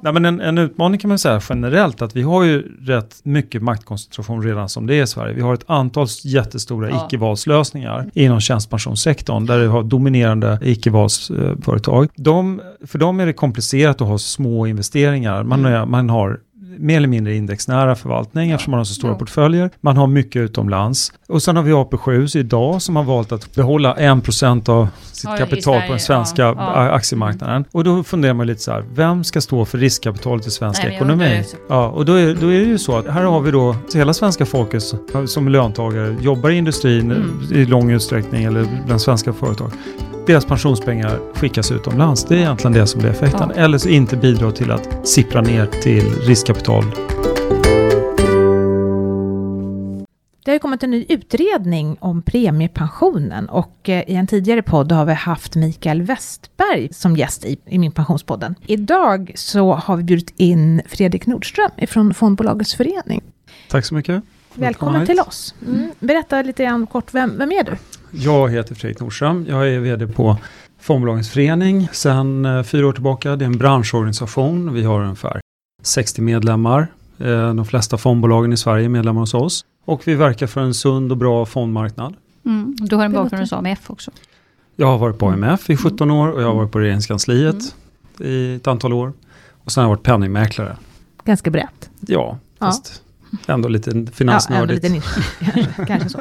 Nej, men en, en, utmaning kan man säga generellt att vi har ju rätt mycket maktkoncentration redan som det är i Sverige. Vi har ett antal jättestora ja. icke-valslösningar inom tjänstepensionssektorn där vi har dominerande icke-valsföretag. De, för dem är det komplicerat att ha små investeringar. Man, mm. man har mer eller mindre indexnära förvaltning ja. eftersom man har så stora ja. portföljer. Man har mycket utomlands. Och sen har vi AP7 idag som har valt att behålla 1% av sitt ja, kapital på den svenska aktiemarknaden. Och då funderar man lite så här, vem ska stå för riskkapitalet i svensk Nej, ekonomi? Ja, och då är, då är det ju så att här har vi då hela svenska folket som löntagare jobbar i industrin mm. i lång utsträckning eller bland svenska företag deras pensionspengar skickas utomlands. Det är egentligen det som blir effekten. Ja. Eller så inte bidrar till att sippra ner till riskkapital. Det har kommit en ny utredning om premiepensionen och eh, i en tidigare podd har vi haft Mikael Westberg som gäst i, i Min Pensionspodden. Idag så har vi bjudit in Fredrik Nordström från Fondbolagets förening. Tack så mycket. Välkommen till oss. Mm. Berätta lite grann kort, vem, vem är du? Jag heter Fredrik Nordström. Jag är vd på Fondbolagens förening sedan eh, fyra år tillbaka. Det är en branschorganisation. Vi har ungefär 60 medlemmar. Eh, de flesta fondbolagen i Sverige är medlemmar hos oss. Och vi verkar för en sund och bra fondmarknad. Mm, du har en bakgrund hos AMF också. Jag har varit på AMF i 17 år och jag har varit på regeringskansliet mm. i ett antal år. Och sen har jag varit penningmäklare. Ganska brett. Ja, fast ändå lite finansnördigt. Ja, ändå lite kanske så.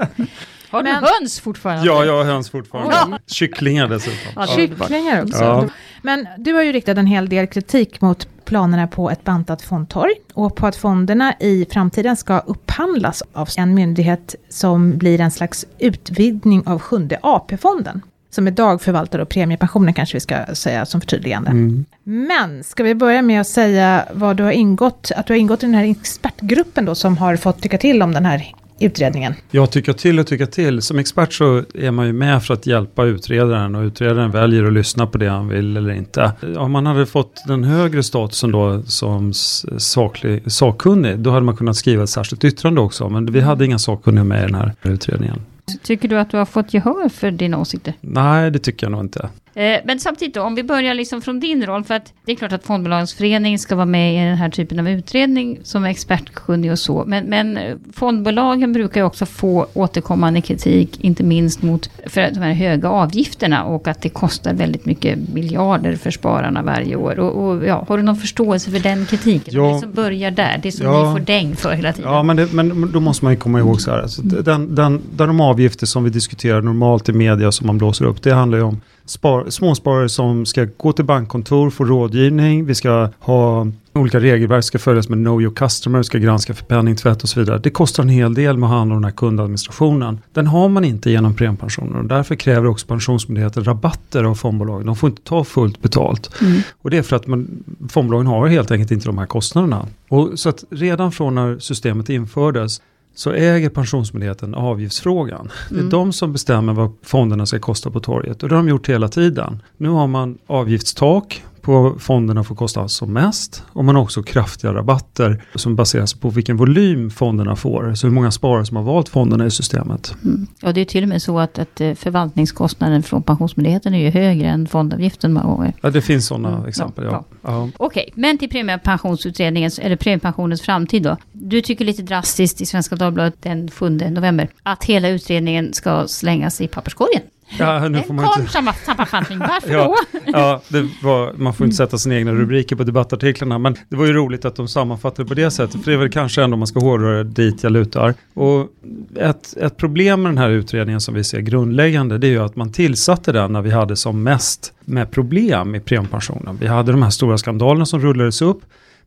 Har du Men, höns fortfarande? Ja, jag har höns fortfarande. Ja. Kycklingar dessutom. Ja, Kycklingar också. Ja. Men du har ju riktat en hel del kritik mot planerna på ett bantat fondtorg och på att fonderna i framtiden ska upphandlas av en myndighet som blir en slags utvidgning av sjunde AP-fonden som idag förvaltar då premiepensionen kanske vi ska säga som förtydligande. Mm. Men ska vi börja med att säga vad du har ingått, att du har ingått i den här expertgruppen då som har fått tycka till om den här utredningen? Ja, tycka till och tycka till. Som expert så är man ju med för att hjälpa utredaren och utredaren väljer att lyssna på det han vill eller inte. Om man hade fått den högre statusen då som saklig, sakkunnig, då hade man kunnat skriva ett särskilt yttrande också. Men vi hade inga sakkunniga med i den här utredningen. Tycker du att du har fått gehör för dina åsikter? Nej, det tycker jag nog inte. Eh, men samtidigt då, om vi börjar liksom från din roll, för att det är klart att fondbolagens förening ska vara med i den här typen av utredning som expertkunnig och så. Men, men fondbolagen brukar ju också få återkommande kritik, inte minst mot för de här höga avgifterna och att det kostar väldigt mycket miljarder för spararna varje år. Och, och ja, har du någon förståelse för den kritiken? Ja, det som börjar där, det som ja, ni får däng för hela tiden. Ja, men, det, men då måste man ju komma ihåg så här, alltså, den, den, de avgifter som vi diskuterar normalt i media som man blåser upp, det handlar ju om spar, småsparare som ska gå till bankkontor, få rådgivning, vi ska ha olika regelverk, ska följas med Know Your Customer, ska granska för penningtvätt och så vidare. Det kostar en hel del med att handla om den här kundadministrationen. Den har man inte genom premiepensionen och därför kräver också Pensionsmyndigheten rabatter av fondbolagen. De får inte ta fullt betalt. Mm. Och det är för att man, fondbolagen har helt enkelt inte de här kostnaderna. Och så att redan från när systemet infördes så äger Pensionsmyndigheten avgiftsfrågan. Det är mm. de som bestämmer vad fonderna ska kosta på torget och det har de gjort hela tiden. Nu har man avgiftstak på fonderna får kosta som mest och man har också kraftiga rabatter som baseras på vilken volym fonderna får. Så hur många sparare som har valt fonderna i systemet. Mm. Ja, det är till och med så att, att eh, förvaltningskostnaden från Pensionsmyndigheten är ju högre än fondavgiften många gånger. Ja, det finns sådana mm. exempel. Ja. Ja. ja. Okej, okay, men till premiepensionsutredningens, eller premiepensionens framtid då. Du tycker lite drastiskt i Svenska Dagbladet den 7 november att hela utredningen ska slängas i papperskorgen. Ja, nu får man inte... sammanfattning, varför ja, då? ja, det var, man får inte sätta sina egna rubriker på debattartiklarna, men det var ju roligt att de sammanfattade på det sättet, för det är väl kanske ändå man ska hårdra dit jag lutar. Och ett, ett problem med den här utredningen som vi ser grundläggande, det är ju att man tillsatte den när vi hade som mest med problem i premiepensionen. Vi hade de här stora skandalerna som rullades upp,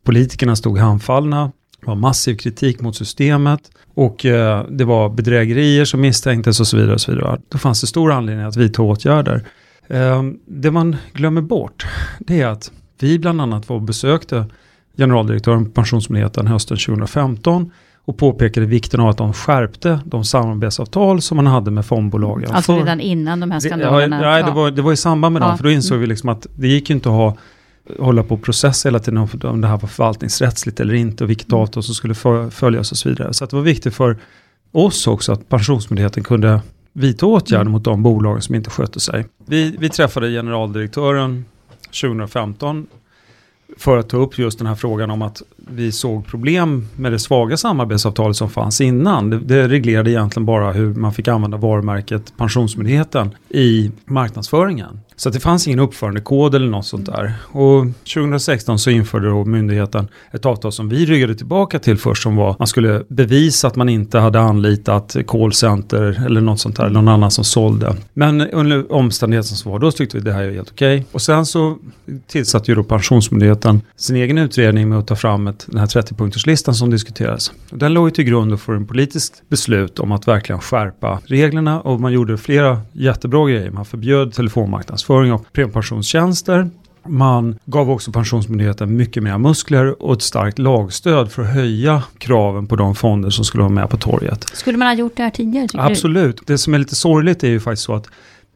politikerna stod handfallna, det var massiv kritik mot systemet och eh, det var bedrägerier som misstänktes och så vidare. Och så vidare. Då fanns det stor anledning att vidta åtgärder. Eh, det man glömmer bort det är att vi bland annat var och besökte generaldirektören på Pensionsmyndigheten hösten 2015 och påpekade vikten av att de skärpte de samarbetsavtal som man hade med fondbolagen. Alltså redan innan de här skandalerna? Det, ja, det, var, det var i samband med ja. dem, för då insåg vi liksom att det gick inte att ha hålla på och processa hela tiden om det här var förvaltningsrättsligt eller inte och vilket mm. avtal som skulle följas och så vidare. Så det var viktigt för oss också att Pensionsmyndigheten kunde vidta åtgärder mm. mot de bolagen som inte skötte sig. Vi, vi träffade generaldirektören 2015 för att ta upp just den här frågan om att vi såg problem med det svaga samarbetsavtalet som fanns innan. Det, det reglerade egentligen bara hur man fick använda varumärket Pensionsmyndigheten i marknadsföringen. Så det fanns ingen uppförandekod eller något sånt där. Och 2016 så införde då myndigheten ett avtal som vi ryggade tillbaka till först som var att man skulle bevisa att man inte hade anlitat callcenter eller något sånt där, eller någon annan som sålde. Men under omständigheterna som var då tyckte vi det här är helt okej. Okay. Och sen så tillsatte ju då Pensionsmyndigheten sin egen utredning med att ta fram ett, den här 30-punkterslistan som diskuterades. Och den låg ju till grund för en politiskt beslut om att verkligen skärpa reglerna och man gjorde flera jättebra grejer. Man förbjöd telefonmarknadsföring marknadsföring av premiepensionstjänster. Man gav också Pensionsmyndigheten mycket mer muskler och ett starkt lagstöd för att höja kraven på de fonder som skulle vara med på torget. Skulle man ha gjort det här tidigare? Absolut. Du? Det som är lite sorgligt är ju faktiskt så att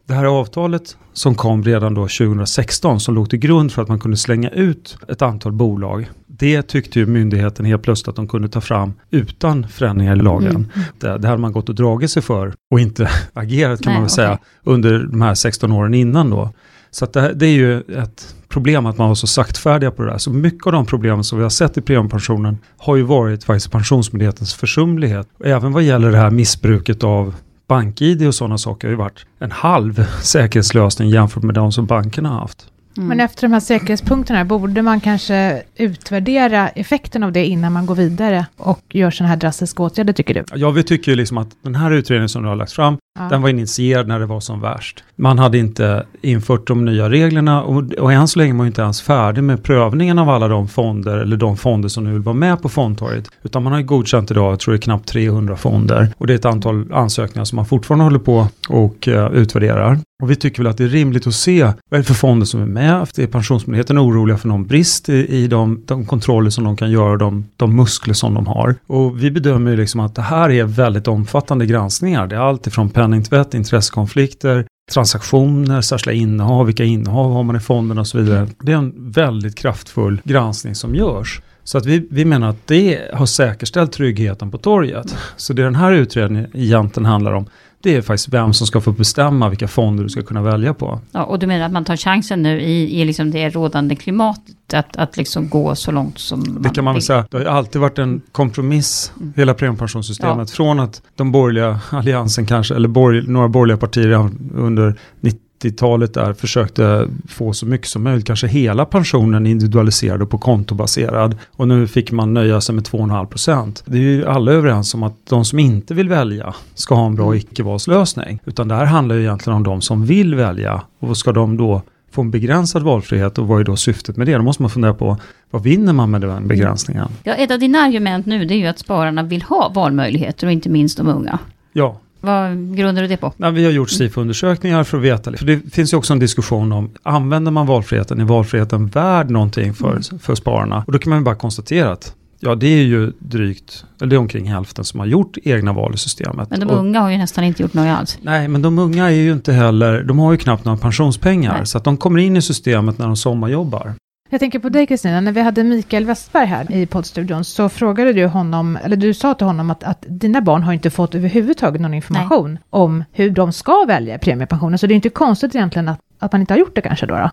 det här avtalet som kom redan då 2016 som låg till grund för att man kunde slänga ut ett antal bolag. Det tyckte ju myndigheten helt plötsligt att de kunde ta fram utan förändringar i lagen. Mm. Det, det hade man gått och dragit sig för och inte agerat kan Nej, man väl okay. säga under de här 16 åren innan då. Så det, det, är ju ett problem att man var så saktfärdiga på det där. Så mycket av de problem som vi har sett i premiepensionen har ju varit faktiskt Pensionsmyndighetens försumlighet. Även vad gäller det här missbruket av BankID och sådana saker har ju varit en halv säkerhetslösning jämfört med de som bankerna har haft. Mm. Men efter de här säkerhetspunkterna, borde man kanske utvärdera effekten av det innan man går vidare och gör sådana här drastiska åtgärder, tycker du? Ja, vi tycker ju liksom att den här utredningen som du har lagt fram, ja. den var initierad när det var som värst. Man hade inte infört de nya reglerna och, och än så länge var man inte ens färdig med prövningen av alla de fonder, eller de fonder som nu vill vara med på fondtorget. Utan man har ju godkänt idag, jag tror det är knappt 300 fonder. Och det är ett antal ansökningar som man fortfarande håller på och uh, utvärderar. Och vi tycker väl att det är rimligt att se vad det är för fonder som är med. Är Pensionsmyndigheten oroliga för någon brist i, i de, de kontroller som de kan göra, de, de muskler som de har. Och vi bedömer ju liksom att det här är väldigt omfattande granskningar. Det är allt ifrån penningtvätt, intressekonflikter, transaktioner, särskilda innehav, vilka innehav har man i fonderna och så vidare. Det är en väldigt kraftfull granskning som görs. Så att vi, vi menar att det har säkerställt tryggheten på torget. Så det den här utredningen egentligen handlar om, det är faktiskt vem som ska få bestämma vilka fonder du ska kunna välja på. Ja, och du menar att man tar chansen nu i, i liksom det rådande klimatet att, att liksom gå så långt som Det kan man väl säga. Det har alltid varit en kompromiss, mm. hela premiepensionssystemet. Ja. Från att de borgerliga alliansen kanske, eller borg, några borgerliga partier under 90 90-talet där försökte få så mycket som möjligt, kanske hela pensionen individualiserad och på kontobaserad. Och nu fick man nöja sig med 2,5 procent. Det är ju alla överens om att de som inte vill välja ska ha en bra icke-valslösning. Utan det här handlar ju egentligen om de som vill välja. Och vad ska de då få en begränsad valfrihet och vad är då syftet med det? Då måste man fundera på vad vinner man med den begränsningen? Ja, ett av dina argument nu det är ju att spararna vill ha valmöjligheter och inte minst de unga. Ja, vad grundar du det på? Ja, vi har gjort SIFO-undersökningar för att veta. För det finns ju också en diskussion om, använder man valfriheten, är valfriheten värd någonting för, mm. för spararna? Och då kan man bara konstatera att Ja, det är ju drygt, eller det är omkring hälften som har gjort egna val i systemet. Men de och, unga har ju nästan inte gjort något alls. Nej, men de unga är ju inte heller, de har ju knappt några pensionspengar. Nej. Så att de kommer in i systemet när de sommarjobbar. Jag tänker på dig Kristina, när vi hade Mikael Westberg här i poddstudion så frågade du honom, eller du sa till honom att, att dina barn har inte fått överhuvudtaget någon information Nej. om hur de ska välja premiepensionen. Så det är inte konstigt egentligen att, att man inte har gjort det kanske då? då?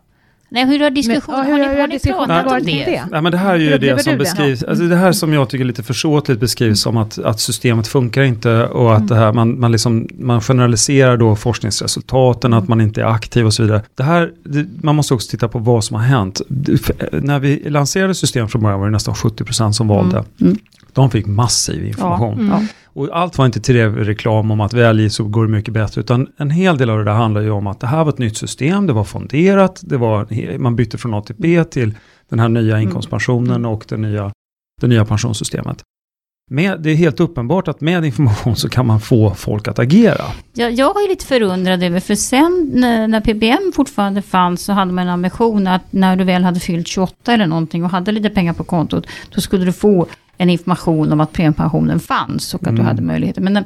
Nej, hur har diskussionen, ja, har ni, har ni pratat om det? det? Nej, men det här är ju det som beskrivs, alltså det här som jag tycker lite försåtligt beskrivs som att, att systemet funkar inte och att mm. det här, man, man, liksom, man generaliserar då forskningsresultaten, mm. att man inte är aktiv och så vidare. Det här, det, man måste också titta på vad som har hänt. När vi lanserade systemet från början var det nästan 70% som valde. Mm. mm. De fick massiv information. Ja, och allt var inte till reklam om att välj så går det mycket bättre, utan en hel del av det där handlar ju om att det här var ett nytt system, det var fonderat, det var, man bytte från ATP till den här nya inkomstpensionen mm. och det nya, det nya pensionssystemet. Med, det är helt uppenbart att med information så kan man få folk att agera. Jag, jag är lite förundrad över, för sen när, när PBM fortfarande fanns så hade man en ambition att när du väl hade fyllt 28 eller någonting och hade lite pengar på kontot, då skulle du få en information om att premiepensionen fanns och att mm. du hade möjligheter. Men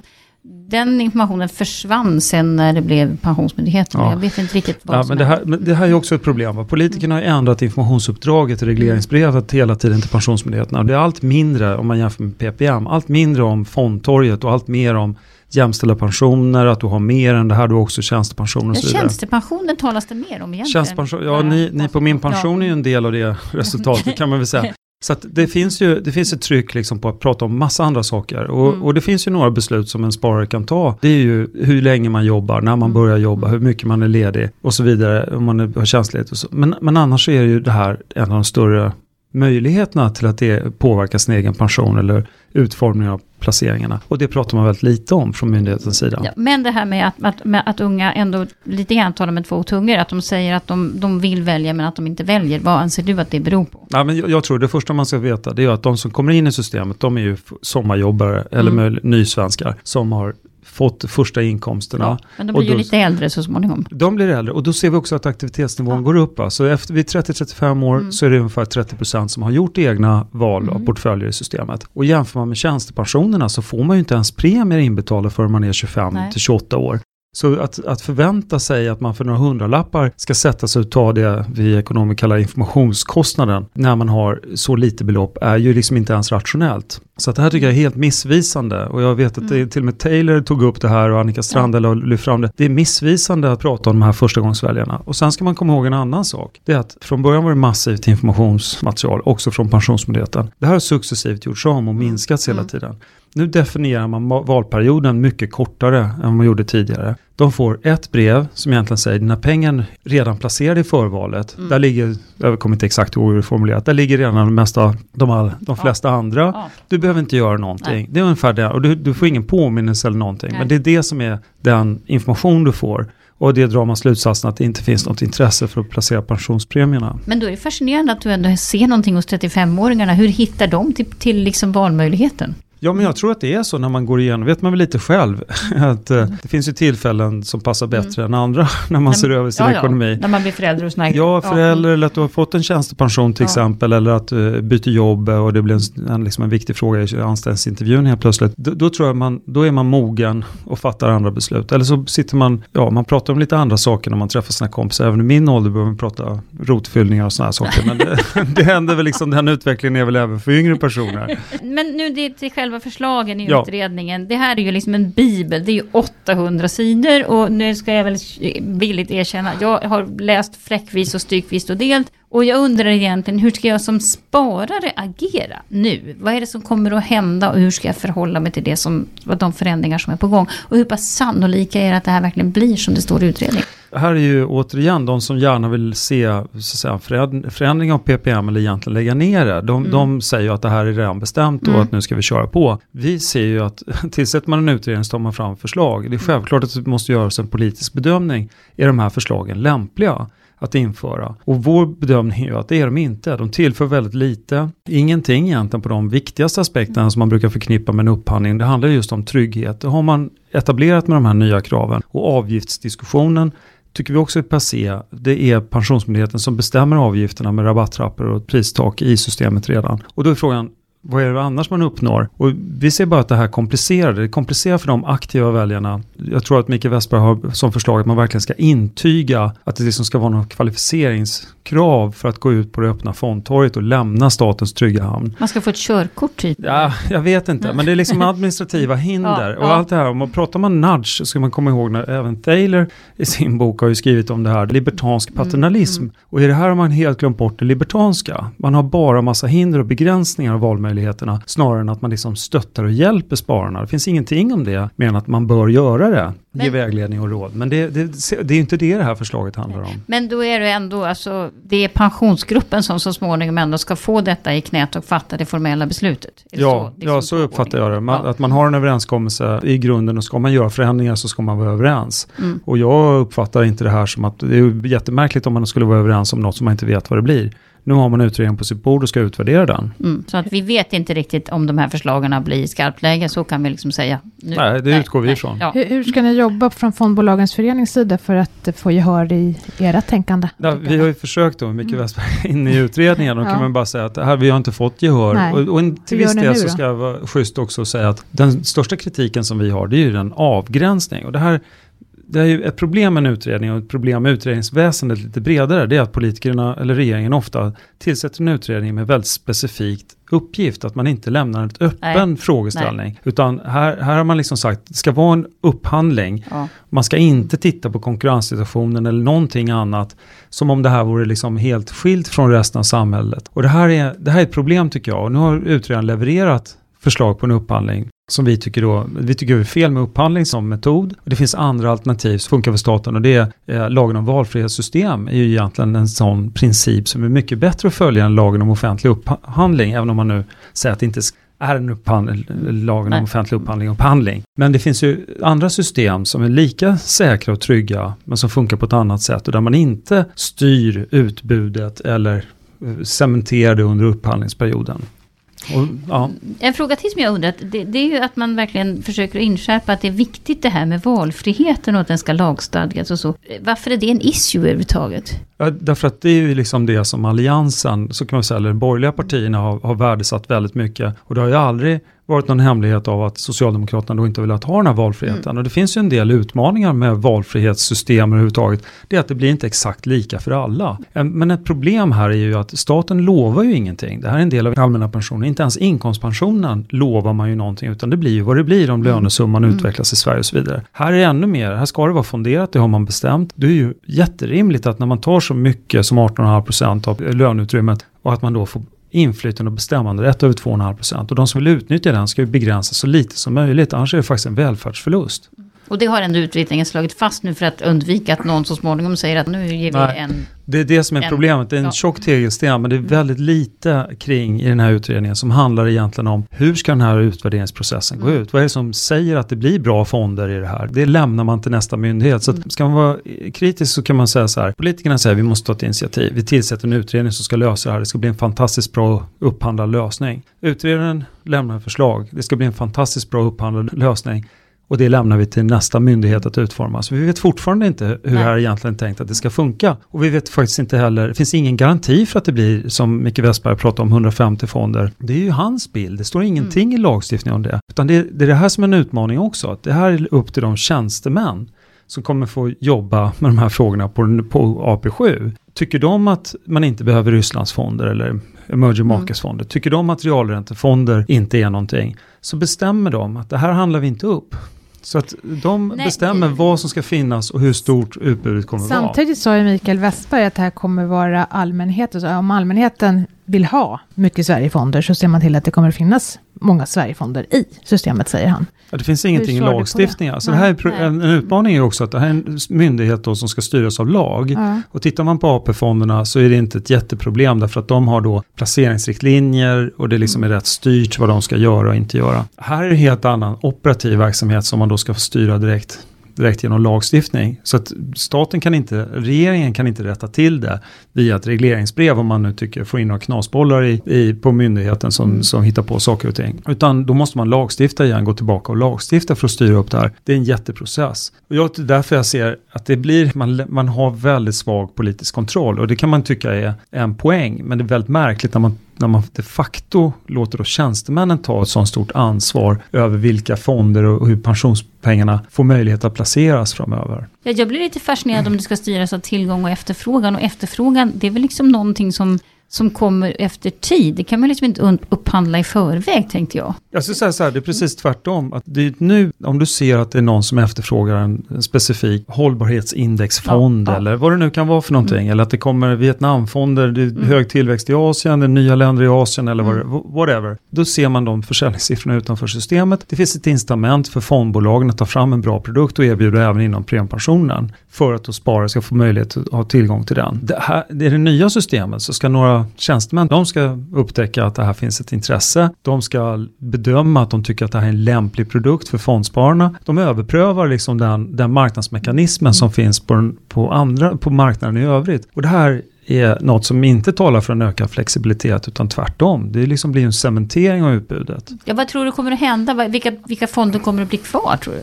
den, informationen försvann sen när det blev Pensionsmyndigheten. Ja. Jag vet inte riktigt vad ja, som men det, här, men det här är också ett problem. Va? Politikerna har ändrat informationsuppdraget i regleringsbrevet hela tiden till Pensionsmyndigheterna. Det är allt mindre, om man jämför med PPM, allt mindre om fondtorget och allt mer om jämställda pensioner, att du har mer än det här, du har också tjänstepension och så vidare. tjänstepensionen talas det mer om egentligen. Tjänstepension, ja, ni, ni på min pension är ju en del av det resultatet kan man väl säga. Så det finns ju det finns ett tryck liksom på att prata om massa andra saker. Och, Mm. och det finns ju några beslut som en sparare kan ta. Det är ju hur länge man jobbar, när man Mm. börjar jobba, hur mycket man är ledig och så vidare. Om man är- har tjänstledigt och så. Men, men annars är ju det här en av de större möjligheterna till att det påverkar sin egen pension eller utformningen av placeringarna. Och det pratar man väldigt lite om från myndighetens sida. Ja, men det här med att, att, med att unga ändå lite grann talar med två tungor, att de säger att de, de vill välja men att de inte väljer. Vad anser du att det beror på? Ja, men jag, jag tror det första man ska veta det är att de som kommer in i systemet de är ju sommarjobbare eller Mm. nysvenskar som har fått första inkomsterna. Ja, men de blir ju då- lite äldre så småningom. De blir äldre och då ser vi också att aktivitetsnivån Ja. går upp. Så efter vid 30-35 år Mm. så är det ungefär 30% som har gjort egna val av Mm. portföljer i systemet. Och jämför man med tjänstepensionerna så får man ju inte ens premier inbetalda förrän man är 25 Nej. till 28 år. Så att, att förvänta sig att man för några hundralappar ska sätta sig och ta det vi ekonomer kallar informationskostnaden när man har så lite belopp är ju liksom inte ens rationellt. Så att det här tycker jag är helt missvisande och jag vet att det, Mm. till och med Taylor tog upp det här och Annika Strandhäll har lyft fram det. Det är missvisande att prata om de här förstagångsväljarna. Och sen ska man komma ihåg en annan sak. Det är att från början var det massivt informationsmaterial också från Pensionsmyndigheten. Det här har successivt gjorts om och minskats hela Mm. tiden. Nu definierar man ma- valperioden mycket kortare än vad man gjorde tidigare. De får ett brev som egentligen säger dina pengar redan placerade i förvalet. Mm. Där ligger, jag kommer inte exakt ihåg hur det är formulerat, där ligger redan de, mesta, de, all, de flesta andra. Ja. Du behöver inte göra någonting. Nej. Det är ungefär det. Och du, du får ingen påminnelse eller någonting. Nej. Men det är det som är den information du får. Och det drar man slutsatsen att det inte finns något intresse för att placera pensionspremierna. Men då är det fascinerande att du ändå ser någonting hos 35-åringarna. Hur hittar de till, till liksom valmöjligheten? Ja, men jag tror att det är så när man går igenom, vet man väl lite själv, att eh, det finns ju tillfällen som passar bättre än andra när man ser över sin Mm. Ja, ja, ekonomi. När man blir förälder och här Ja, förälder eller att du har fått en tjänstepension till Ja. exempel eller att du byter jobb och det blir en, en, liksom en viktig fråga i anställningsintervjun helt plötsligt. Då, då tror jag man, då är man mogen och fattar andra beslut. Eller så sitter man, ja man pratar om lite andra saker när man träffar sina kompisar. Även i min ålder behöver man prata rotfyllningar och sådana här saker. Men det, det händer väl liksom, den utvecklingen är väl även för yngre personer. Men nu det till själva förslagen i Ja. utredningen. Det här är ju liksom en bibel. Det är ju 800 sidor och nu ska jag väl villigt erkänna. Jag har läst fläckvis och stykvis och delt. Och jag undrar egentligen hur ska jag som sparare agera nu? Vad är det som kommer att hända och hur ska jag förhålla mig till det som, de förändringar som är på gång? Och hur pass sannolika är det att det här verkligen blir som det står i utredningen? Här är ju återigen de som gärna vill se så förändring av PPM eller egentligen lägga ner det. De, Mm. de säger ju att det här är redan bestämt och Mm. att nu ska vi köra på. Vi ser ju att tillsätter man en utredning så tar man fram förslag. Det är självklart att det måste göras en politisk bedömning. Är de här förslagen lämpliga? Att införa. Och vår bedömning är ju att det är de inte. De tillför väldigt lite. Ingenting egentligen på de viktigaste aspekterna som man brukar förknippa med en upphandling. Det handlar just om trygghet. Det har man etablerat med de här nya kraven. Och avgiftsdiskussionen tycker vi också är passé. Det är Pensionsmyndigheten som bestämmer avgifterna med rabatttrappor och pristak i systemet redan. Och då är frågan, vad är det annars man uppnår? Och vi ser bara att det här komplicerar det. Komplicerar för de aktiva väljarna. Jag tror att Mikael Westberg har som förslag att man verkligen ska intyga att det liksom ska vara något kvalificeringskrav för att gå ut på det öppna fondtorget och lämna statens trygga hamn. Man ska få ett körkort typ. Ja, jag vet inte, men det är liksom administrativa hinder. Ja, och allt det här, om man pratar man nudge så ska man komma ihåg när även Thaler i sin bok har ju skrivit om det här, libertansk paternalism. mm. Och i det här har man helt glömt bort det libertanska. Man har bara massa hinder och begränsningar av valmöjligheterna, snarare än att man liksom stöttar och hjälper spararna. Det finns ingenting om det, mer än att man bör göra det, ge Men- vägledning och råd. Men det, det, det är ju inte det det här förslaget handlar om. Men då är det ändå, alltså, det är pensionsgruppen som så småningom ändå ska få detta i knät och fatta det formella beslutet. Är Ja, är ja, så uppfattar jag det. Man, Ja. Att man har en överenskommelse i grunden och ska man göra förändringar så ska man vara överens. Mm. Och jag uppfattar inte det här som att det är jättemärkligt om man skulle vara överens om något som man inte vet vad det blir. Nu har man utredningen på sitt bord och ska utvärdera den. Mm. Så att vi vet inte riktigt om de här förslagen blir i skarpläge, så kan vi liksom säga. Nu. Nej, det utgår vi ifrån. Ja. Hur, hur ska ni jobba från Fondbolagens förenings sida för att få gehör i era tänkande? Ja, vi har ju försökt då, Micke Mm. Westberg, in i utredningen och Ja. kan man bara säga att det här, vi har inte fått gehör. Nej. Och, och en, till viss del så då? ska jag vara schysst också och säga att den största kritiken som vi har, det är ju den avgränsning. Och det här det är ju ett problem med en utredning och ett problem med utredningsväsendet lite bredare. Det är att politikerna eller regeringen ofta tillsätter en utredning med väldigt specifikt uppgift, att man inte lämnar en öppen Nej. frågeställning. Nej. Utan här, här har man liksom sagt, det ska vara en upphandling. Ja. Man ska inte titta på konkurrenssituationen eller någonting annat som om det här vore liksom helt skilt från resten av samhället. Och det här är, det här är ett problem tycker jag. Och nu har utredaren levererat förslag på en upphandling som vi tycker då, vi tycker är fel med upphandling som metod. Och det finns andra alternativ som funkar för staten och det är eh, lagen om valfrihetssystem är ju egentligen en sån princip som är mycket bättre att följa än lagen om offentlig upphandling, även om man nu säger att det inte är en upphandling, lagen Nej. om offentlig upphandling och upphandling. Men det finns ju andra system som är lika säkra och trygga men som funkar på ett annat sätt och där man inte styr utbudet eller eh, cementerar det under upphandlingsperioden. Och, ja. En fråga till som jag undrat, det, det är ju att man verkligen försöker inskärpa att det är viktigt det här med valfriheten och att den ska lagstadgas och så. Varför är det en issue överhuvudtaget? Ja, därför att det är ju liksom det som alliansen, så kan man säga, eller de borgerliga partierna har, har värdesatt väldigt mycket. Och det har ju aldrig varit någon hemlighet av att Socialdemokraterna då inte velat ha den här valfriheten. Mm. Och det finns ju en del utmaningar med valfrihetssystem överhuvudtaget. Det är att det blir inte exakt lika för alla. En- Men ett problem här är ju att staten lovar ju ingenting. Det här är en del av allmänna pensionen. Inte ens inkomstpensionen lovar man ju någonting, utan det blir ju vad det blir om lönesumman Mm. utvecklas i Sverige och så vidare. Här är det ännu mer, här ska det vara fonderat, det har man bestämt. Det är ju jätterimligt att när man tar så mycket som 18,5% av löneutrymmet och att man då får inflytande och bestämmanderätt över 2,5% och de som vill utnyttja den ska ju begränsas så lite som möjligt, annars är det faktiskt en välfärdsförlust. Och det har ändå utredningen slagit fast nu för att undvika att någon så småningom säger att nu ger vi Nej. en... Det är det som är En- problemet, det är en ja. tjock tegelsten men det är väldigt lite kring i den här utredningen som handlar egentligen om hur ska den här utvärderingsprocessen gå Mm. ut? Vad är det som säger att det blir bra fonder i det här? Det lämnar man till nästa myndighet. Så att ska man vara kritisk så kan man säga så här, politikerna säger vi måste ta ett initiativ, vi tillsätter en utredning som ska lösa det här, det ska bli en fantastiskt bra upphandlad lösning. Utredaren lämnar förslag, det ska bli en fantastiskt bra upphandlad lösning. Och det lämnar vi till nästa myndighet att utforma. Så vi vet fortfarande inte hur Nej. det här är egentligen tänkt att det ska funka. Och vi vet faktiskt inte heller, det finns ingen garanti för att det blir, som Micke Westberg pratade om, 150 fonder. Det är ju hans bild, det står ingenting i lagstiftningen om det. Utan det, det är det här som är en utmaning också, att det här är upp till de tjänstemän som kommer få jobba med de här frågorna på, på AP7. Tycker de att man inte behöver Rysslands fonder eller emerging markets fonder, tycker de att realräntefonder inte är någonting, så bestämmer de att det här handlar vi inte upp. Så att de Nej. bestämmer vad som ska finnas och hur stort utbudet kommer att vara. Samtidigt sa ju Mikael Westberg att det här kommer vara allmänheten. Så om allmänheten vill ha mycket Sverigefonder så ser man till att det kommer att finnas många Sverigefonder i systemet, säger han. Ja, det finns ingenting i lagstiftningen. Så det? det här är Nej. en, en utmaning är också att det här är en myndighet då som ska styras av lag. Ja. Och tittar man på AP-fonderna så är det inte ett jätteproblem därför att de har då placeringsriktlinjer och det liksom är rätt styrt vad de ska göra och inte göra. Här är det helt annan operativ verksamhet som man då ska styra direkt direkt genom lagstiftning. Så att staten kan inte, regeringen kan inte rätta till det via ett regleringsbrev om man nu tycker får in några knasbollar i, i, på myndigheten som, som hittar på saker och ting. Utan då måste man lagstifta igen, gå tillbaka och lagstifta för att styra upp det här. Det är en jätteprocess. Och jag, därför jag ser att det blir, man, man har väldigt svag politisk kontroll och det kan man tycka är en poäng. Men det är väldigt märkligt när man när man de facto låter då tjänstemännen ta ett sådant stort ansvar över vilka fonder och hur pensionspengarna får möjlighet att placeras framöver. Ja, jag blir lite fascinerad om det ska styras av tillgång och efterfrågan. Och efterfrågan, det är väl liksom någonting som, som kommer efter tid. Det kan man liksom inte upphandla i förväg, tänkte jag. Jag skulle säga så här, det är precis tvärtom. Att det är nu, om du ser att det är någon som efterfrågar en, specifik hållbarhetsindexfond Ja, ja. eller vad det nu kan vara för någonting. Eller att det kommer Vietnamfonder, det är hög tillväxt i Asien, det är nya länder i Asien eller det- whatever. Då ser man de försäljningssiffrorna utanför systemet. Det finns ett incitament för fondbolagen att ta fram en bra produkt och erbjuda även inom premiepensionen. För att då sparare ska få möjlighet att ha tillgång till den. Det, här, det är det nya systemet så ska några tjänstemän, de ska upptäcka att det här finns ett intresse. De ska bedöma att de tycker att det här är en lämplig produkt för fondspararna. De överprövar liksom den, den marknadsmekanismen som finns på, på, andra, på marknaden i övrigt. Och det här är något som inte talar för en ökad flexibilitet utan tvärtom. Det liksom blir en cementering av utbudet. Ja, vad tror du kommer att hända? Vilka, vilka fonder kommer att bli kvar, tror du?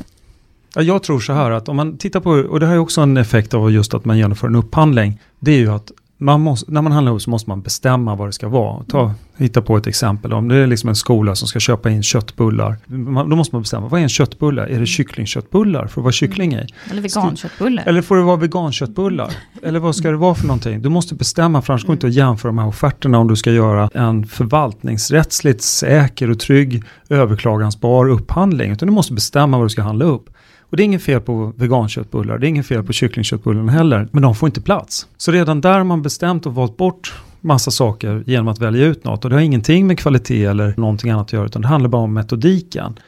Ja, jag tror så här att om man tittar på, och det här är också en effekt av just att man genomför en upphandling, det är ju att man måste, när man handlar ihop så måste man bestämma vad det ska vara. Ta, hitta på ett exempel. Om det är liksom en skola som ska köpa in köttbullar. Man, då måste man bestämma, vad är en köttbulle? Är det kycklingköttbullar? Får det vara kyckling i? Eller veganköttbullar. Eller får det vara veganköttbullar? Eller vad ska det vara för någonting? Du måste bestämma, för annars går det inte att jämföra de här offerterna om du ska göra en förvaltningsrättsligt säker och trygg överklagansbar upphandling. Utan du måste bestämma vad du ska handla upp. Och det är inget fel på veganköttbullar, det är inget fel på kycklingköttbullarna heller, men de får inte plats. Så redan där har man bestämt och valt bort massa saker genom att välja ut något. Och det har ingenting med kvalitet eller någonting annat att göra, utan det handlar bara om metodiken.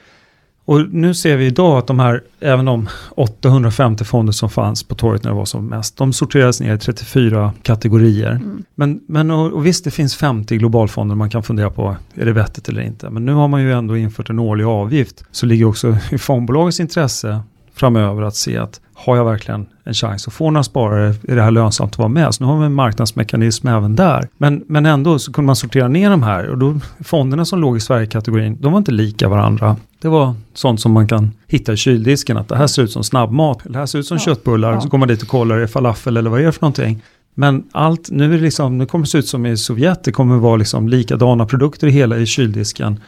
Och nu ser vi idag att de här, även de 850 fonder som fanns på torget när det var som mest, de sorterades ner i 34 kategorier. Mm. Men, men och, och, visst, det finns 50 globalfonder man kan fundera på, är det vettigt eller inte? Men nu har man ju ändå infört en årlig avgift, så ligger också i fondbolagets intresse framöver att se att har jag verkligen en chans att få några sparare, är det här lönsamt att vara med? Så nu har vi en marknadsmekanism även där. Men, men ändå så kunde man sortera ner de här och då fonderna som låg i Sverigekategorin, de var inte lika varandra. Det var sånt som man kan hitta i kyldisken, att det här ser ut som snabbmat, det här ser ut som ja, köttbullar, ja. så går man dit och kollar, är det falafel eller vad är det för någonting? Men allt, nu, är det liksom, nu kommer det se ut som i Sovjet, det kommer vara liksom likadana produkter i hela i kyldisken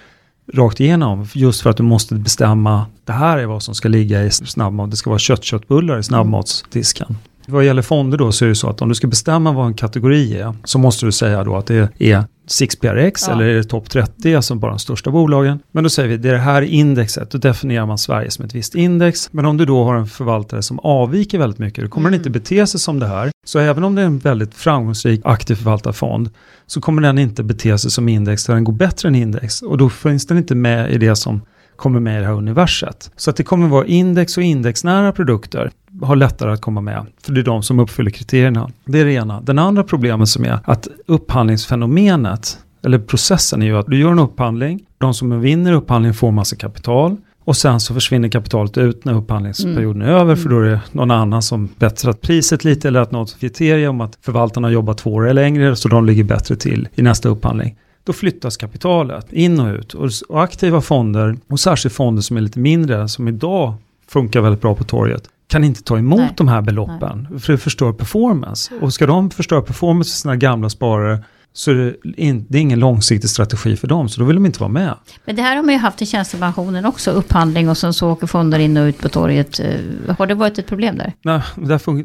rakt igenom. Just för att du måste bestämma, det här är vad som ska ligga i snabbmat. Det ska vara köttköttbullar i snabbmatsdisken. Vad gäller fonder då så är det så att om du ska bestämma vad en kategori är så måste du säga då att det är 6PRX ja. eller är det topp 30, alltså bara de största bolagen. Men då säger vi det är det här indexet, då definierar man Sverige som ett visst index. Men om du då har en förvaltare som avviker väldigt mycket, då kommer mm. den inte bete sig som det här. Så även om det är en väldigt framgångsrik aktiv förvaltarfond så kommer den inte bete sig som index där den går bättre än index. Och då finns den inte med i det som kommer med i det här universet. Så att det kommer vara index och indexnära produkter har lättare att komma med, för det är de som uppfyller kriterierna. Det är det ena. Den andra problemet som är att upphandlingsfenomenet, eller processen är ju att du gör en upphandling, de som vinner upphandlingen får massa kapital, och sen så försvinner kapitalet ut när upphandlingsperioden mm. är över för då är det någon annan som bättrat priset lite eller att något kriterium om att förvaltarna har jobbat två år eller längre så de ligger bättre till i nästa upphandling. Då flyttas kapitalet in och ut och, och aktiva fonder och särskilt fonder som är lite mindre som idag funkar väldigt bra på torget kan inte ta emot Nej. de här beloppen Nej. för det förstör performance. Och ska de förstöra performance för sina gamla sparare så det, är ingen långsiktig strategi för dem, så då vill de inte vara med. Men det här har man ju haft i tjänstepensionen också, upphandling och sen så åker fonder in och ut på torget. Eh, har det varit ett problem där? Nej,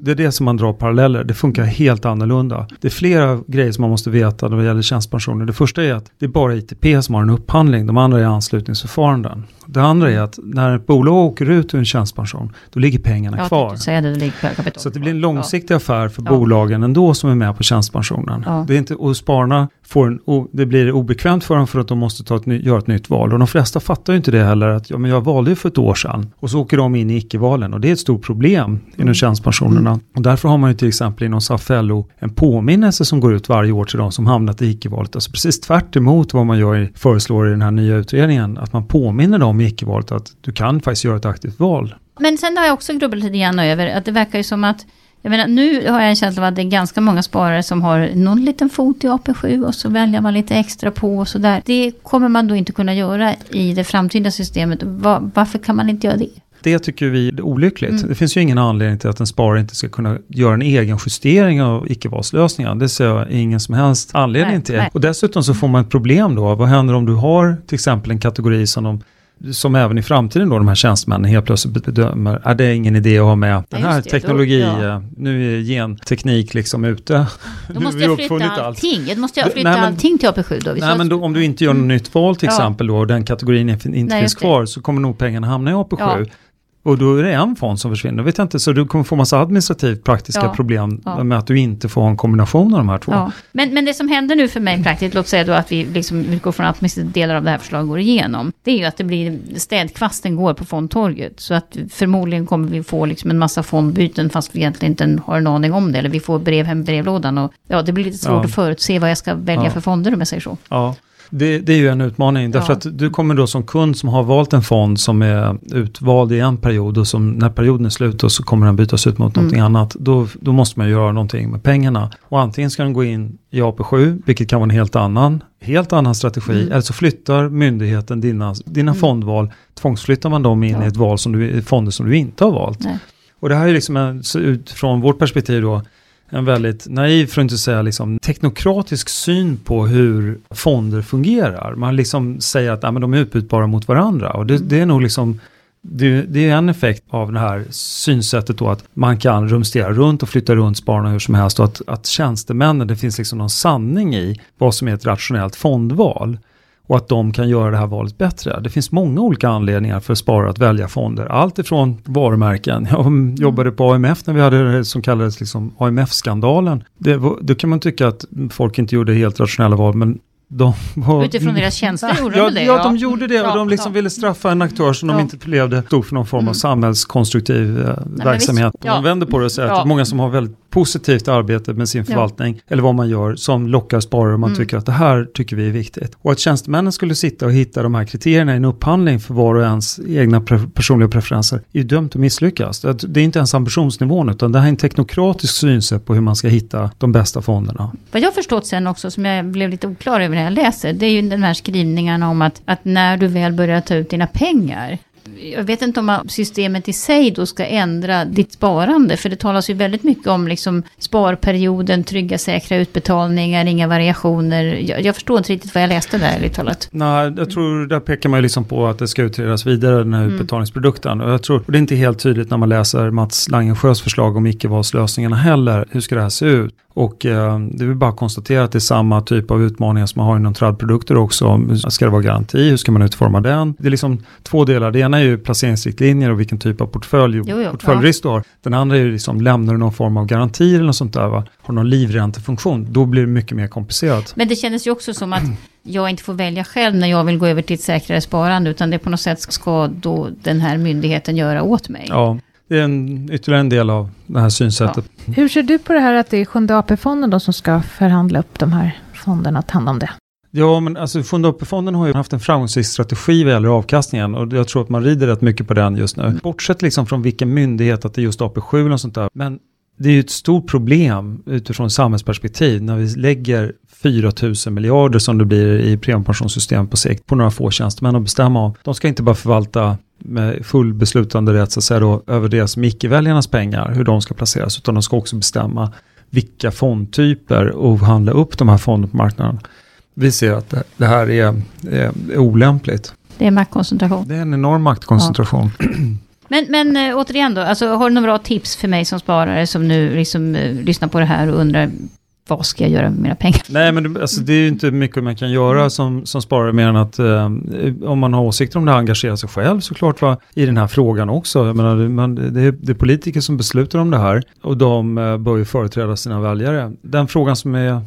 det är det som man drar paralleller. Det funkar helt annorlunda. Det är flera grejer som man måste veta när det gäller tjänstepensioner. Det första är att det är bara ITP som har en upphandling, de andra är anslutningsförfaranden. Det andra är att när ett bolag åker ut ur en tjänstepension, då ligger pengarna ja, kvar. Säga det, det ligger. Så det blir en långsiktig ja. affär för ja. bolagen ändå som är med på tjänstepensionen. Ja. Det är inte, och spararna får en, det blir obekvämt för dem för att de måste ta ett, göra ett nytt val. Och de flesta fattar ju inte det heller, att ja, men jag valde ju för ett år sedan. Och så åker de in i icke-valen och det är ett stort problem mm. inom tjänstepensionerna. Mm. Och därför har man ju till exempel inom SAF-LO en påminnelse som går ut varje år till de som hamnat i icke-valet. Alltså precis tvärt vad man gör, föreslår i den här nya utredningen. Att man påminner dem i icke-valet att du kan faktiskt göra ett aktivt val. Men sen har jag också grubblat lite grann över att det verkar ju som att jag menar, nu har jag en känsla av att det är ganska många sparare som har någon liten fot i AP7 och så väljer man lite extra på och sådär. Det kommer man då inte kunna göra i det framtida systemet. Var, varför kan man inte göra det? Det tycker vi är olyckligt. Mm. Det finns ju ingen anledning till att en sparare inte ska kunna göra en egen justering av icke-valslösningar. Det ser jag ingen som helst anledning nej, till. Nej. Och dessutom så får man ett problem då. Vad händer om du har till exempel en kategori som de som även i framtiden då de här tjänstemännen helt plötsligt bedömer, är det ingen idé att ha med den här det, teknologi, då, ja. nu är genteknik liksom ute. Då måste jag flytta allting, då måste jag flytta nej, men, allting till AP7 då. Nej men då, om du inte gör något mm. nytt val till ja. exempel då och den kategorin inte nej, finns kvar så kommer nog pengarna hamna i AP7. Ja. Och då är det en fond som försvinner, vet jag inte, så du kommer få massa administrativt praktiska ja, problem ja. med att du inte får en kombination av de här två. Ja. Men, men det som händer nu för mig praktiskt, låt säga då att vi liksom utgår från att delar av det här förslaget går igenom, det är ju att det blir, städkvasten går på fondtorget. Så att förmodligen kommer vi få liksom en massa fondbyten fast vi egentligen inte har en aning om det. Eller vi får brev hem i brevlådan och ja, det blir lite svårt att förutse vad jag ska välja för fonder om jag säger så. Ja. Det, det, är ju en utmaning, därför ja. att du kommer då som kund som har valt en fond som är utvald i en period och som när perioden är slut och så kommer den bytas ut mot mm. någonting annat. Då, då måste man göra någonting med pengarna. Och antingen ska den gå in i AP7, vilket kan vara en helt annan, helt annan strategi, mm. eller så flyttar myndigheten dina, dina mm. fondval, tvångsflyttar man dem in ja. i ett val som du, fonder som du inte har valt. Nej. Och det här är liksom en, utifrån vårt perspektiv då, en väldigt naiv, för att inte säga liksom, teknokratisk syn på hur fonder fungerar. Man liksom säger att ja, men de är utbytbara mot varandra och det, mm. det är nog liksom det, det, är en effekt av det här synsättet då att man kan rumstera runt och flytta runt spararna hur som helst och att, att tjänstemännen, det finns liksom någon sanning i vad som är ett rationellt fondval och att de kan göra det här valet bättre. Det finns många olika anledningar för sparare att välja fonder. Allt ifrån varumärken. Jag jobbade på AMF när vi hade det som kallades liksom AMF-skandalen. då kan man tycka att folk inte gjorde helt rationella val, men de var, Utifrån deras tjänster gjorde ja, de det? Ja, de gjorde det och de liksom ville straffa en aktör som ja. de inte upplevde stod för någon form av mm. samhällskonstruktiv eh, Nej, verksamhet. Ja. Man vänder på det och säger att många som har väldigt positivt arbete med sin förvaltning ja. eller vad man gör som lockar sparare och man mm. tycker att det här tycker vi är viktigt. Och att tjänstemännen skulle sitta och hitta de här kriterierna i en upphandling för var och ens egna pre personliga preferenser är ju dömt att misslyckas. Det är inte ens ambitionsnivån utan det här är en teknokratisk synsätt på hur man ska hitta de bästa fonderna. Vad jag förstått sen också som jag blev lite oklar över när jag läser det är ju den här skrivningarna om att, att när du väl börjar ta ut dina pengar jag vet inte om systemet i sig då ska ändra ditt sparande. För det talas ju väldigt mycket om liksom sparperioden, trygga säkra utbetalningar, inga variationer. Jag, jag förstår inte riktigt vad jag läste där, ärligt talat. Nej, jag tror där pekar man ju liksom på att det ska utredas vidare, den här mm. utbetalningsprodukten. Och jag tror, och det är inte helt tydligt när man läser Mats Langensjös förslag om icke-valslösningarna heller. Hur ska det här se ut? Och eh, det vill bara konstatera att det är samma typ av utmaningar som man har inom tradprodukter också. Ska det vara garanti? Hur ska man utforma den? Det är liksom två delar. Det ena är ju placeringsriktlinjer och vilken typ av portfölj, jo, jo, portföljrisk ja. du har. Den andra är ju liksom, lämnar du någon form av garanti eller något sånt där? Va? Har du någon livräntefunktion? Då blir det mycket mer komplicerat. Men det kändes ju också som att jag inte får välja själv när jag vill gå över till ett säkrare sparande, utan det på något sätt ska då den här myndigheten göra åt mig. Ja. Det är en, ytterligare en del av det här synsättet. Ja. Hur ser du på det här att det är Sjunde AP-fonden som ska förhandla upp de här fonderna och ta hand om det? Ja, men alltså Sjunde AP-fonden har ju haft en framgångsrik strategi vad gäller avkastningen och jag tror att man rider rätt mycket på den just nu. Bortsett liksom från vilken myndighet, att det är just AP7 och sånt där. Men det är ju ett stort problem utifrån samhällsperspektiv när vi lägger 4 000 miljarder som det blir i premiepensionssystem på sikt på några få tjänstemän att bestämma om. De ska inte bara förvalta med full beslutande rätt så att säga då, över deras icke-väljarnas pengar, hur de ska placeras, utan de ska också bestämma vilka fondtyper och handla upp de här fonderna på marknaden. Vi ser att det här är, är, är olämpligt. Det är maktkoncentration. Det är en enorm maktkoncentration. Ja. Men, men äh, återigen då, alltså, har du några bra tips för mig som sparare som nu liksom, äh, lyssnar på det här och undrar vad ska jag göra med mina pengar? Nej, men det, alltså, det är ju inte mycket man kan göra som, som sparare mer än att eh, om man har åsikter om det, engagera sig själv såklart va, i den här frågan också. Jag menar, man, det, är, det är politiker som beslutar om det här och de eh, bör ju företräda sina väljare. Den frågan som är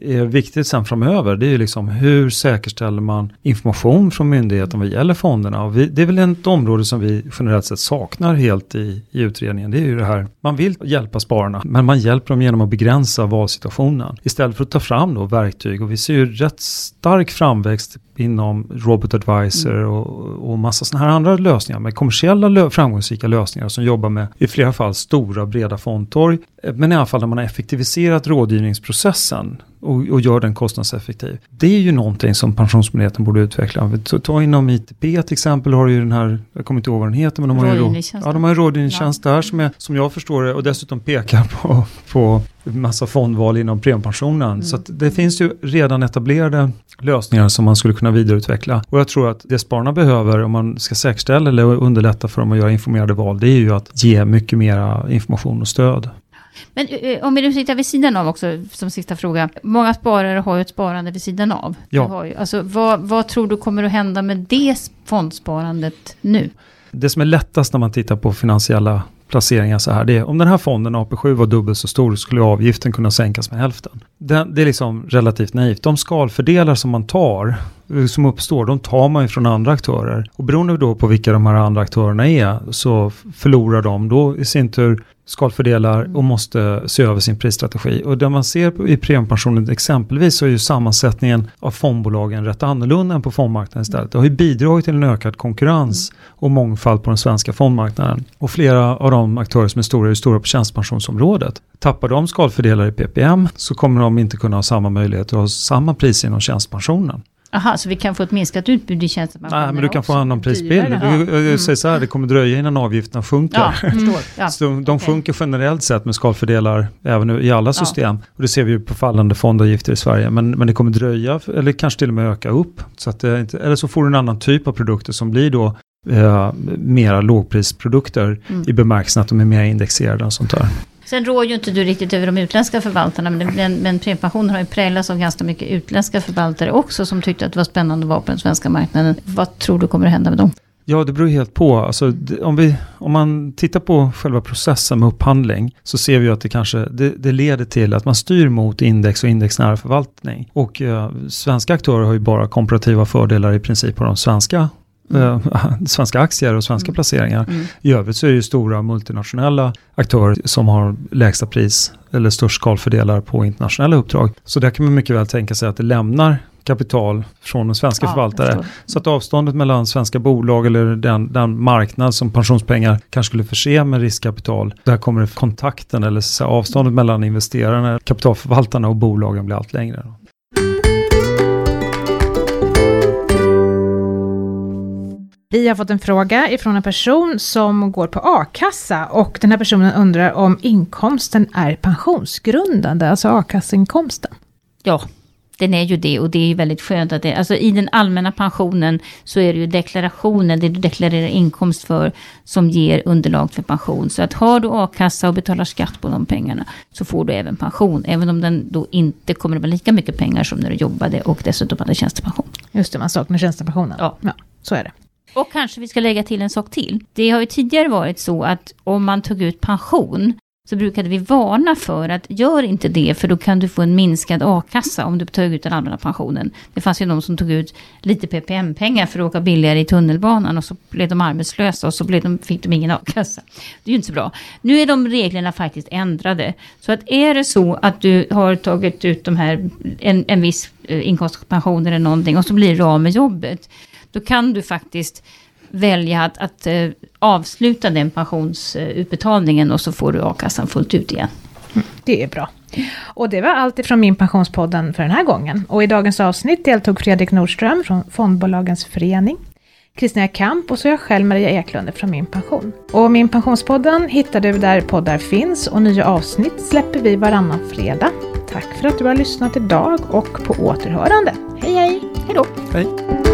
är viktigt sen framöver, det är ju liksom hur säkerställer man information från myndigheten vad gäller fonderna? Och vi, det är väl ett område som vi generellt sett saknar helt i, i utredningen. Det är ju det här, man vill hjälpa spararna, men man hjälper dem genom att begränsa valsituationen. Istället för att ta fram då verktyg och vi ser ju rätt stark framväxt inom Robot Advisor mm. och, och massa sådana här andra lösningar med kommersiella lö framgångsrika lösningar som jobbar med i flera fall stora breda fondtorg. Men i alla fall när man har effektiviserat rådgivningsprocessen och, och, gör den kostnadseffektiv. Det är ju någonting som Pensionsmyndigheten borde utveckla. Ta, ta inom ITP till exempel har du ju den här, jag kommer inte ihåg vad den heter, men de har ju, ja, de har en rådgivningstjänst ja. där som är, som jag förstår det, och dessutom pekar på, på massa fondval inom premiepensionen. Mm. Så det finns ju redan etablerade lösningar som man skulle kunna vidareutveckla. Och jag tror att det spararna behöver om man ska säkerställa eller underlätta för dem att göra informerade val, det är ju att ge mycket mera information och stöd. Men uh, om vi nu tittar vid sidan av också, som sista fråga. Många sparare har ju ett sparande vid sidan av. Ja. Ju, alltså, vad, vad tror du kommer att hända med det fondsparandet nu? Det som är lättast när man tittar på finansiella placeringar så här. Det är, om den här fonden AP7 var dubbelt så stor skulle avgiften kunna sänkas med hälften. Det, det är liksom relativt naivt. De skalfördelar som man tar, som uppstår, de tar man ju från andra aktörer. Och beroende då på vilka de här andra aktörerna är så förlorar de då i sin tur skalfördelar och måste se över sin prisstrategi. Och det man ser i premiepensionen exempelvis så är ju sammansättningen av fondbolagen rätt annorlunda än på fondmarknaden istället. Det har ju bidragit till en ökad konkurrens och mångfald på den svenska fondmarknaden. Och flera av de aktörer som är stora är stora på tjänstepensionsområdet. Tappar de skalfördelar i PPM så kommer de inte kunna ha samma möjligheter att ha samma pris inom tjänstepensionen. Aha, så vi kan få ett minskat utbud i tjänstepensionerna Nej, men du kan få också. en annan prisbild. Du, jag säger så här, det kommer dröja innan avgifterna sjunker. Ja. Ja. Så de, sjunker generellt sett med skalfördelar även i alla system. Och det ser vi ju på fallande fondavgifter i Sverige. Men, men det kommer dröja, eller kanske till och med öka upp. Så att det inte, eller så får du en annan typ av produkter som blir då eh, mera lågprisprodukter Mm. i bemärkelsen att de är mer indexerade och sånt där. Sen rår ju inte du riktigt över de utländska förvaltarna, men, men, men premiepensionen har ju präglats av ganska mycket utländska förvaltare också, som tyckte att det var spännande att vara på den svenska marknaden. Vad tror du kommer att hända med dem? Ja, det beror helt på. Alltså, om, vi, om man tittar på själva processen med upphandling så ser vi ju att det kanske det, det leder till att man styr mot index och indexnära förvaltning. Och eh, svenska aktörer har ju bara komparativa fördelar i princip på de svenska eh, svenska aktier och svenska Mm. placeringar. Mm. I övrigt så är det ju stora multinationella aktörer som har lägsta pris eller störst skalfördelar på internationella uppdrag. Så där kan man mycket väl tänka sig att det lämnar kapital från en svenska Ja, förvaltare. Så att avståndet mellan svenska bolag eller den, den marknad som pensionspengar kanske skulle förse med riskkapital. Där kommer kontakten eller så avståndet mellan investerarna, kapitalförvaltarna och bolagen blir allt längre. Vi har fått en fråga ifrån en person som går på a-kassa och den här personen undrar om inkomsten är pensionsgrundande, alltså a-kassainkomsten. Ja, den är ju det och det är ju väldigt skönt att det, alltså i den allmänna pensionen så är det ju deklarationen, det du deklarerar inkomst för, som ger underlag för pension. Så att har du a-kassa och betalar skatt på de pengarna så får du även pension, även om den då inte kommer att vara lika mycket pengar som när du jobbade och dessutom hade tjänstepension. Just det, man saknar tjänstepensionen. Ja. ja, så är det. Och kanske vi ska lägga till en sak till. Det har ju tidigare varit så att om man tog ut pension så brukade vi varna för att gör inte det för då kan du få en minskad a-kassa om du tar ut den allmänna pensionen. Det fanns ju de som tog ut lite PPM-pengar för att åka billigare i tunnelbanan och så blev de arbetslösa och så blev de, fick de ingen a-kassa. Det är ju inte så bra. Nu är de reglerna faktiskt ändrade. Så att är det så att du har tagit ut de här, en, en viss eh, inkomstpension eller någonting och så blir du av med jobbet då kan du faktiskt välja att, att eh, avsluta den pensionsutbetalningen och så får du a-kassan fullt ut igen. Det är bra. Och det var allt ifrån min pensionspodden för den här gången. Och i dagens avsnitt deltog Fredrik Nordström från Fondbolagens förening, Kristina Kamp och så jag själv Maria Eklund från Min Pension. Och Min Pensionspodden hittar du där poddar finns och nya avsnitt släpper vi varannan fredag. Tack för att du har lyssnat idag och på återhörande. Hej hej! Hej då! Hej!